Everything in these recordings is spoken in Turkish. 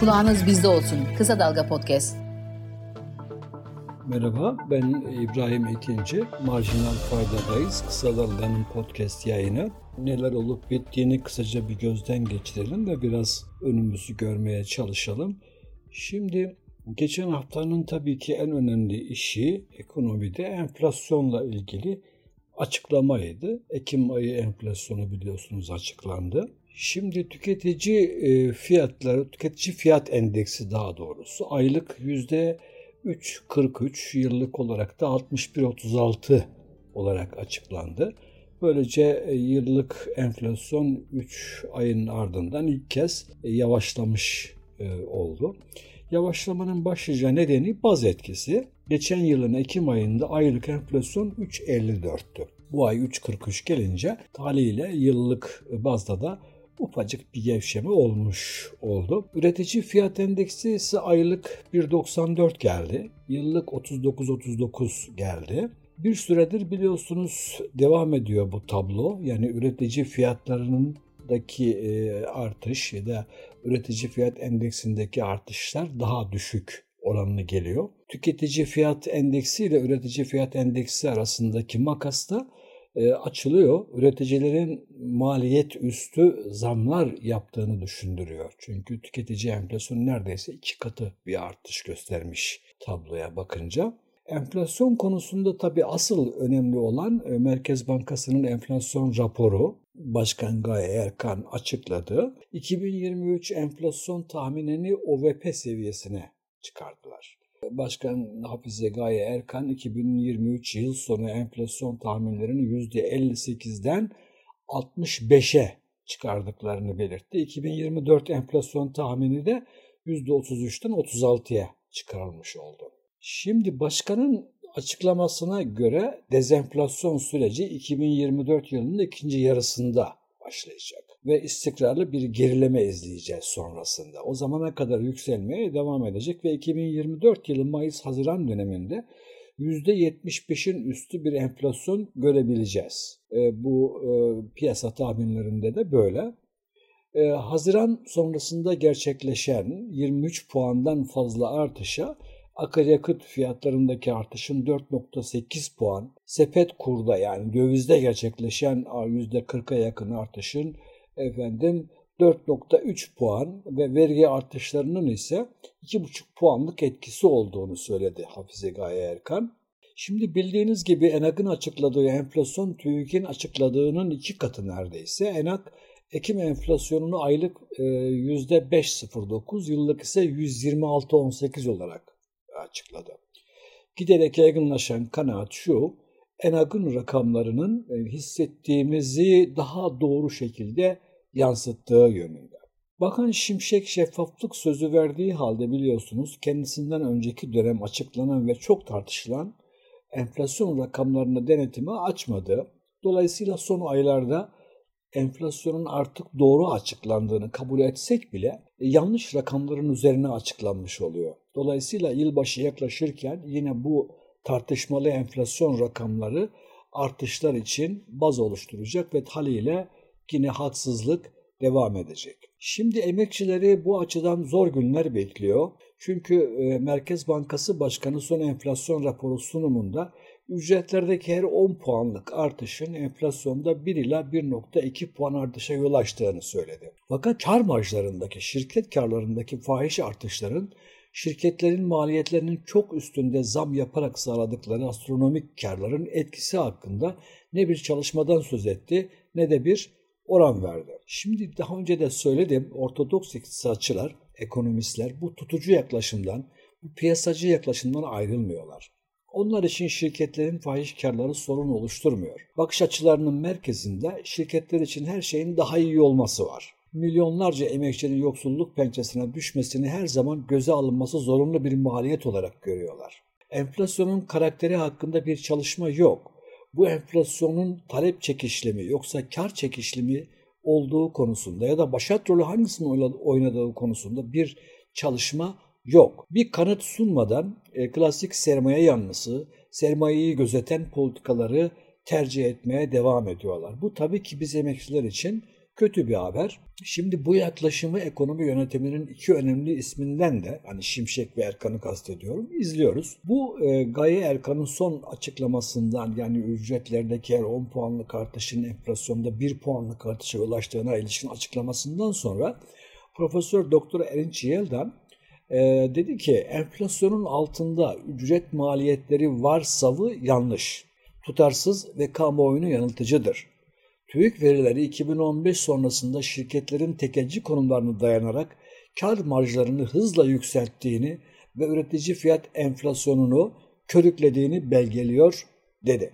Kulağınız bizde olsun. Kısa Dalga Podcast. Merhaba, ben İbrahim Ekinci. Marjinal Fayda'dayız. Kısa Dalga'nın podcast yayını. Neler olup bittiğini kısaca bir gözden geçirelim ve biraz önümüzü görmeye çalışalım. Şimdi geçen haftanın tabii ki en önemli işi ekonomide enflasyonla ilgili açıklamaydı. Ekim ayı enflasyonu biliyorsunuz açıklandı. Şimdi tüketici e, fiyatları, tüketici fiyat endeksi daha doğrusu aylık yüzde 3.43 yıllık olarak da 61.36 olarak açıklandı. Böylece e, yıllık enflasyon 3 ayın ardından ilk kez e, yavaşlamış oldu. Yavaşlamanın başlıca nedeni baz etkisi. Geçen yılın Ekim ayında aylık enflasyon 3.54'tü. Bu ay 3.43 gelince haliyle yıllık bazda da ufacık bir gevşeme olmuş oldu. Üretici fiyat endeksi ise aylık 1.94 geldi. Yıllık 39.39 geldi. Bir süredir biliyorsunuz devam ediyor bu tablo. Yani üretici fiyatlarının daki e, artış ya da üretici fiyat endeksindeki artışlar daha düşük oranını geliyor. Tüketici fiyat endeksi ile üretici fiyat endeksi arasındaki makas da e, açılıyor. Üreticilerin maliyet üstü zamlar yaptığını düşündürüyor. Çünkü tüketici enflasyonu neredeyse iki katı bir artış göstermiş tabloya bakınca. Enflasyon konusunda tabii asıl önemli olan e, Merkez Bankası'nın enflasyon raporu. Başkan Gaye Erkan açıkladı. 2023 enflasyon tahminini OVP seviyesine çıkardılar. Başkan Hafize Gaye Erkan 2023 yıl sonu enflasyon tahminlerini %58'den 65'e çıkardıklarını belirtti. 2024 enflasyon tahmini de %33'ten 36'ya çıkarılmış oldu. Şimdi başkanın açıklamasına göre dezenflasyon süreci 2024 yılının ikinci yarısında başlayacak ve istikrarlı bir gerileme izleyeceğiz sonrasında. O zamana kadar yükselmeye devam edecek ve 2024 yılı Mayıs-Haziran döneminde %75'in üstü bir enflasyon görebileceğiz. E, bu e, piyasa tahminlerinde de böyle. E, Haziran sonrasında gerçekleşen 23 puandan fazla artışa akaryakıt fiyatlarındaki artışın 4.8 puan, sepet kurda yani dövizde gerçekleşen %40'a yakın artışın efendim 4.3 puan ve vergi artışlarının ise 2.5 puanlık etkisi olduğunu söyledi Hafize Gaye Erkan. Şimdi bildiğiniz gibi ENAG'ın açıkladığı enflasyon TÜİK'in açıkladığının iki katı neredeyse. ENAG Ekim enflasyonunu aylık %5.09, yıllık ise 126.18 olarak açıkladı. Giderek yaygınlaşan kanaat şu, ENAG'ın rakamlarının e, hissettiğimizi daha doğru şekilde yansıttığı yönünde. Bakan Şimşek şeffaflık sözü verdiği halde biliyorsunuz kendisinden önceki dönem açıklanan ve çok tartışılan enflasyon rakamlarını denetime açmadı. Dolayısıyla son aylarda enflasyonun artık doğru açıklandığını kabul etsek bile e, yanlış rakamların üzerine açıklanmış oluyor. Dolayısıyla yılbaşı yaklaşırken yine bu tartışmalı enflasyon rakamları artışlar için baz oluşturacak ve haliyle yine haksızlık devam edecek. Şimdi emekçileri bu açıdan zor günler bekliyor. Çünkü e, Merkez Bankası Başkanı son enflasyon raporu sunumunda ücretlerdeki her 10 puanlık artışın enflasyonda 1 ila 1.2 puan artışa yol açtığını söyledi. Fakat kar marjlarındaki, şirket karlarındaki fahiş artışların şirketlerin maliyetlerinin çok üstünde zam yaparak sağladıkları astronomik karların etkisi hakkında ne bir çalışmadan söz etti ne de bir oran verdi. Şimdi daha önce de söyledim ortodoks iktisatçılar, ekonomistler bu tutucu yaklaşımdan, bu piyasacı yaklaşımdan ayrılmıyorlar. Onlar için şirketlerin fahiş karları sorun oluşturmuyor. Bakış açılarının merkezinde şirketler için her şeyin daha iyi olması var. Milyonlarca emekçinin yoksulluk pençesine düşmesini her zaman göze alınması zorunlu bir maliyet olarak görüyorlar. Enflasyonun karakteri hakkında bir çalışma yok. Bu enflasyonun talep çekişlemi yoksa kar çekişlemi olduğu konusunda ya da başat rolü hangisinin oynadığı konusunda bir çalışma yok. Bir kanıt sunmadan e, klasik sermaye yanlısı, sermayeyi gözeten politikaları tercih etmeye devam ediyorlar. Bu tabii ki biz emekçiler için kötü bir haber. Şimdi bu yaklaşımı ekonomi yönetiminin iki önemli isminden de hani Şimşek ve Erkan'ı kastediyorum izliyoruz. Bu e, Gaye Erkan'ın son açıklamasından yani ücretlerdeki her 10 puanlık artışın enflasyonda 1 puanlık artışa ulaştığına ilişkin açıklamasından sonra Profesör Doktor Erinç Yeldan e, dedi ki enflasyonun altında ücret maliyetleri varsavı yanlış, tutarsız ve kamuoyunu yanıltıcıdır. TÜİK verileri 2015 sonrasında şirketlerin tekelci konumlarını dayanarak kar marjlarını hızla yükselttiğini ve üretici fiyat enflasyonunu körüklediğini belgeliyor dedi.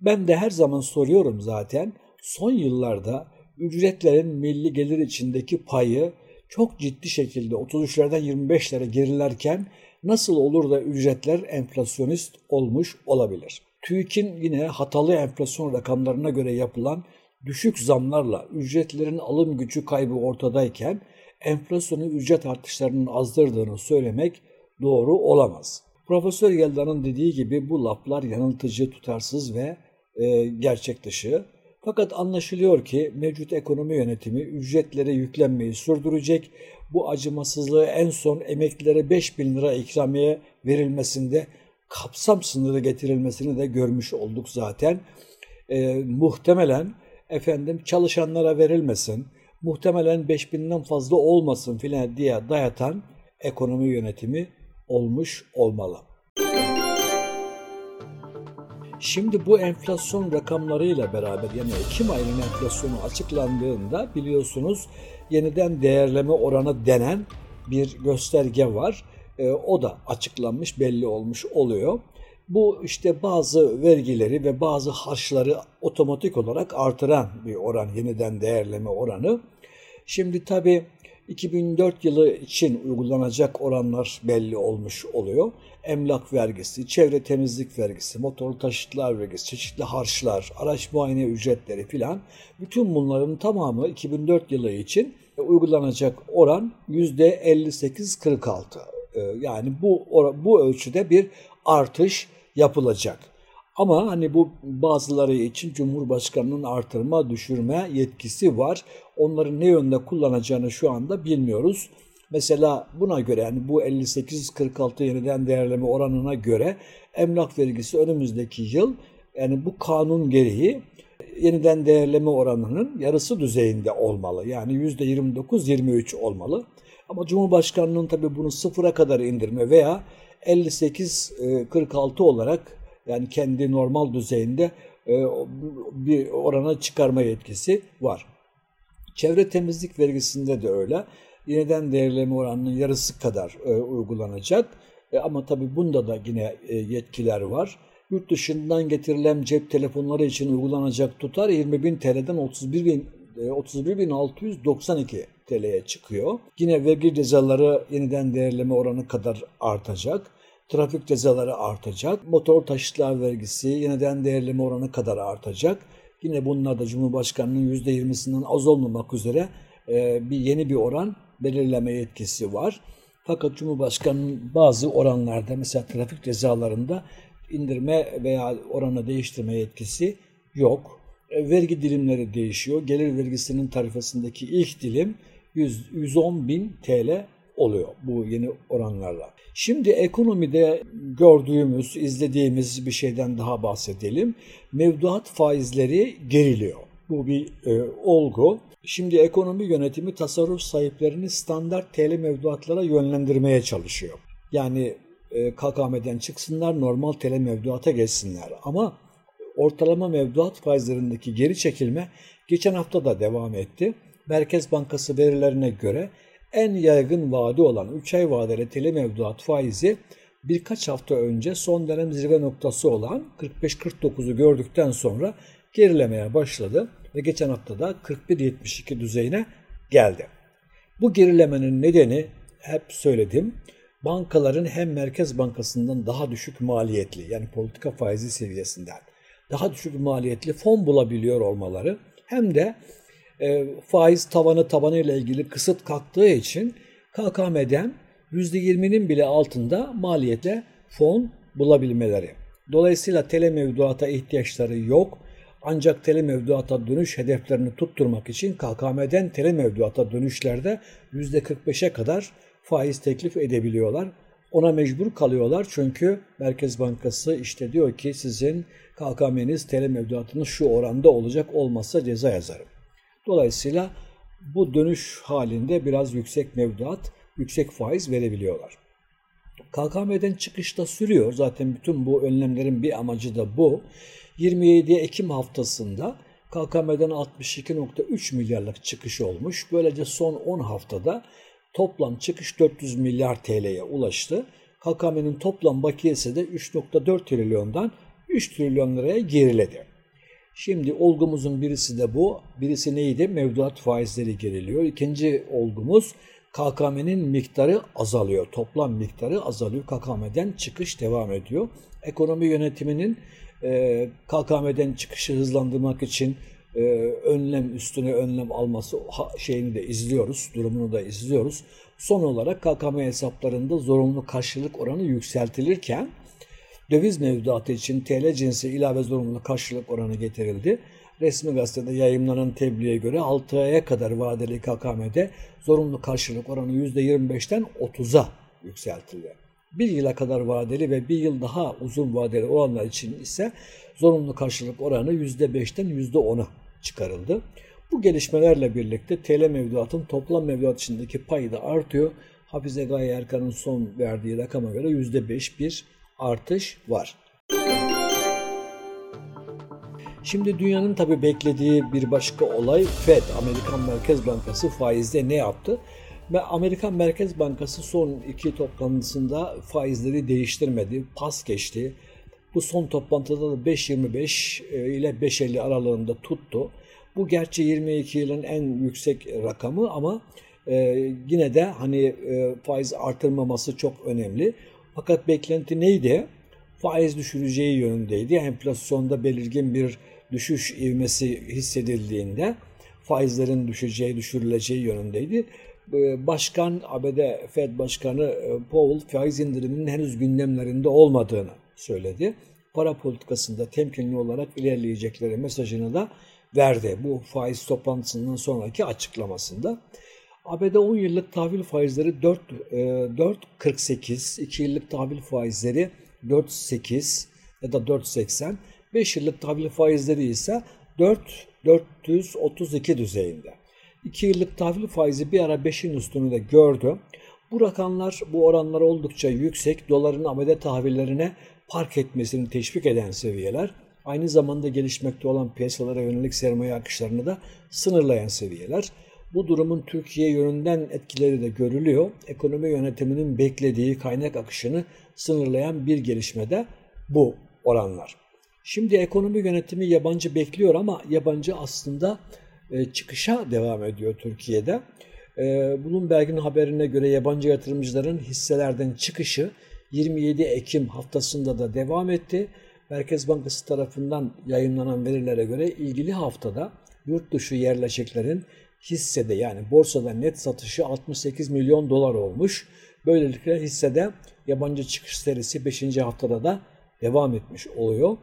Ben de her zaman soruyorum zaten son yıllarda ücretlerin milli gelir içindeki payı çok ciddi şekilde 33'lerden 25'lere gerilerken nasıl olur da ücretler enflasyonist olmuş olabilir? TÜİK'in yine hatalı enflasyon rakamlarına göre yapılan düşük zamlarla ücretlerin alım gücü kaybı ortadayken enflasyonu ücret artışlarının azdırdığını söylemek doğru olamaz. Profesör Yeldan'ın dediği gibi bu laflar yanıltıcı, tutarsız ve e, gerçek dışı. Fakat anlaşılıyor ki mevcut ekonomi yönetimi ücretlere yüklenmeyi sürdürecek. Bu acımasızlığı en son emeklilere 5 bin lira ikramiye verilmesinde kapsam sınırı getirilmesini de görmüş olduk zaten. E, muhtemelen efendim çalışanlara verilmesin, muhtemelen 5 binden fazla olmasın filan diye dayatan ekonomi yönetimi olmuş olmalı. Şimdi bu enflasyon rakamlarıyla beraber yani Ekim ayının enflasyonu açıklandığında biliyorsunuz yeniden değerleme oranı denen bir gösterge var. E, o da açıklanmış belli olmuş oluyor. Bu işte bazı vergileri ve bazı harçları otomatik olarak artıran bir oran, yeniden değerleme oranı. Şimdi tabii 2004 yılı için uygulanacak oranlar belli olmuş oluyor. Emlak vergisi, çevre temizlik vergisi, motorlu taşıtlar vergisi, çeşitli harçlar, araç muayene ücretleri filan bütün bunların tamamı 2004 yılı için uygulanacak oran %58-46. Ee, yani bu bu ölçüde bir artış yapılacak. Ama hani bu bazıları için Cumhurbaşkanı'nın artırma, düşürme yetkisi var. Onları ne yönde kullanacağını şu anda bilmiyoruz. Mesela buna göre yani bu 58-46 yeniden değerleme oranına göre emlak vergisi önümüzdeki yıl yani bu kanun gereği yeniden değerleme oranının yarısı düzeyinde olmalı. Yani %29-23 olmalı. Ama Cumhurbaşkanı'nın tabii bunu sıfıra kadar indirme veya 58-46 olarak yani kendi normal düzeyinde e, bir orana çıkarma yetkisi var. Çevre temizlik vergisinde de öyle. Yeniden değerleme oranının yarısı kadar e, uygulanacak. E, ama tabii bunda da yine yetkiler var. Yurt dışından getirilen cep telefonları için uygulanacak tutar 20 bin TL'den 31 bin 31.692 TL'ye çıkıyor. Yine vergi cezaları yeniden değerleme oranı kadar artacak trafik cezaları artacak. Motor taşıtlar vergisi yeniden değerleme oranı kadar artacak. Yine bunlar da Cumhurbaşkanı'nın %20'sinden az olmamak üzere e, bir yeni bir oran belirleme yetkisi var. Fakat Cumhurbaşkanı'nın bazı oranlarda mesela trafik cezalarında indirme veya oranı değiştirme yetkisi yok. E, vergi dilimleri değişiyor. Gelir vergisinin tarifesindeki ilk dilim 100, 110 bin TL oluyor bu yeni oranlarla. Şimdi ekonomide gördüğümüz, izlediğimiz bir şeyden daha bahsedelim. Mevduat faizleri geriliyor. Bu bir e, olgu. Şimdi ekonomi yönetimi tasarruf sahiplerini standart TL mevduatlara yönlendirmeye çalışıyor. Yani e, KKM'den çıksınlar, normal TL mevduata geçsinler. Ama ortalama mevduat faizlerindeki geri çekilme geçen hafta da devam etti. Merkez Bankası verilerine göre en yaygın vade olan 3 ay vadeli tele mevduat faizi birkaç hafta önce son dönem zirve noktası olan 45-49'u gördükten sonra gerilemeye başladı ve geçen hafta da 41-72 düzeyine geldi. Bu gerilemenin nedeni hep söyledim bankaların hem Merkez Bankası'ndan daha düşük maliyetli yani politika faizi seviyesinden daha düşük maliyetli fon bulabiliyor olmaları hem de e, faiz tavanı tabanı ile ilgili kısıt kalktığı için KKM'den %20'nin bile altında maliyete fon bulabilmeleri. Dolayısıyla tele mevduata ihtiyaçları yok. Ancak tele mevduata dönüş hedeflerini tutturmak için KKM'den tele mevduata dönüşlerde %45'e kadar faiz teklif edebiliyorlar. Ona mecbur kalıyorlar çünkü Merkez Bankası işte diyor ki sizin KKM'niz tele mevduatınız şu oranda olacak olmazsa ceza yazarım. Dolayısıyla bu dönüş halinde biraz yüksek mevduat, yüksek faiz verebiliyorlar. KKM'den çıkışta sürüyor. Zaten bütün bu önlemlerin bir amacı da bu. 27 Ekim haftasında KKM'den 62.3 milyarlık çıkış olmuş. Böylece son 10 haftada toplam çıkış 400 milyar TL'ye ulaştı. KKM'nin toplam bakiyesi de 3.4 trilyondan 3 trilyon liraya geriledi. Şimdi olgumuzun birisi de bu. Birisi neydi? Mevduat faizleri geriliyor. İkinci olgumuz KKM'nin miktarı azalıyor. Toplam miktarı azalıyor. KKM'den çıkış devam ediyor. Ekonomi yönetiminin e, KKM'den çıkışı hızlandırmak için e, önlem üstüne önlem alması şeyini de izliyoruz, durumunu da izliyoruz. Son olarak KKM hesaplarında zorunlu karşılık oranı yükseltilirken döviz mevduatı için TL cinsi ilave zorunlu karşılık oranı getirildi. Resmi gazetede yayınlanan tebliğe göre 6 aya kadar vadeli KKM'de zorunlu karşılık oranı %25'ten 30'a yükseltildi. Bir yıla kadar vadeli ve bir yıl daha uzun vadeli olanlar için ise zorunlu karşılık oranı %5'ten %10'a çıkarıldı. Bu gelişmelerle birlikte TL mevduatın toplam mevduat içindeki payı da artıyor. Hafize Gaye Erkan'ın son verdiği rakama göre %5 bir artış var. Şimdi dünyanın tabii beklediği bir başka olay Fed, Amerikan Merkez Bankası faizde ne yaptı? Ve Amerikan Merkez Bankası son iki toplantısında faizleri değiştirmedi, pas geçti. Bu son toplantıda da 5.25 e, ile 5.50 aralığında tuttu. Bu gerçi 22 yılın en yüksek rakamı ama e, yine de hani e, faiz artırmaması çok önemli. Fakat beklenti neydi? Faiz düşüreceği yönündeydi. Enflasyonda belirgin bir düşüş ivmesi hissedildiğinde faizlerin düşeceği, düşürüleceği yönündeydi. Ee, başkan, ABD Fed Başkanı e, Powell faiz indiriminin henüz gündemlerinde olmadığını söyledi. Para politikasında temkinli olarak ilerleyecekleri mesajını da verdi. Bu faiz toplantısından sonraki açıklamasında. ABD 10 yıllık tahvil faizleri 4 4.48, 2 yıllık tahvil faizleri 4.8 ya da 4.80, 5 yıllık tahvil faizleri ise 4 432 düzeyinde. 2 yıllık tahvil faizi bir ara 5'in üstünü gördü. Bu rakamlar, bu oranlar oldukça yüksek. Doların ABD tahvillerine park etmesini teşvik eden seviyeler. Aynı zamanda gelişmekte olan piyasalara yönelik sermaye akışlarını da sınırlayan seviyeler. Bu durumun Türkiye yönünden etkileri de görülüyor. Ekonomi yönetiminin beklediği kaynak akışını sınırlayan bir gelişme de bu oranlar. Şimdi ekonomi yönetimi yabancı bekliyor ama yabancı aslında e, çıkışa devam ediyor Türkiye'de. E, Bloomberg'in haberine göre yabancı yatırımcıların hisselerden çıkışı 27 Ekim haftasında da devam etti. Merkez Bankası tarafından yayınlanan verilere göre ilgili haftada yurt dışı yerleşiklerin hissede yani borsada net satışı 68 milyon dolar olmuş. Böylelikle hissede yabancı çıkış serisi 5. haftada da devam etmiş oluyor.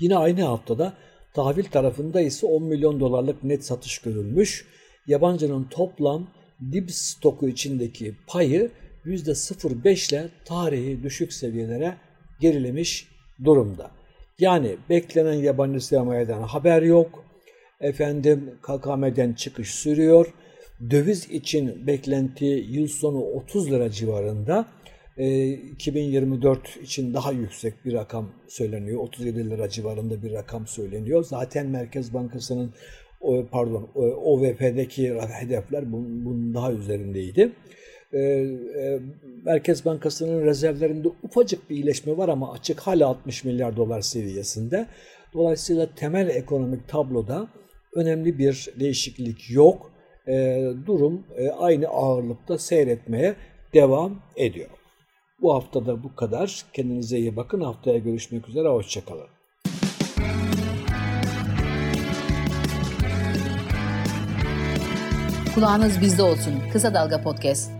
Yine aynı haftada tahvil tarafında ise 10 milyon dolarlık net satış görülmüş. Yabancının toplam dip stoku içindeki payı %0.5 ile tarihi düşük seviyelere gerilemiş durumda. Yani beklenen yabancı sermayeden haber yok. Efendim KKM'den çıkış sürüyor. Döviz için beklenti yıl sonu 30 lira civarında. 2024 ee, için daha yüksek bir rakam söyleniyor. 37 lira civarında bir rakam söyleniyor. Zaten Merkez Bankası'nın pardon OVP'deki hedefler bunun daha üzerindeydi. Ee, e, Merkez Bankası'nın rezervlerinde ufacık bir iyileşme var ama açık hala 60 milyar dolar seviyesinde. Dolayısıyla temel ekonomik tabloda önemli bir değişiklik yok. Ee, durum e, aynı ağırlıkta seyretmeye devam ediyor. Bu haftada bu kadar. Kendinize iyi bakın. Haftaya görüşmek üzere. Hoşçakalın. Kulağınız bizde olsun. Kısa Dalga Podcast.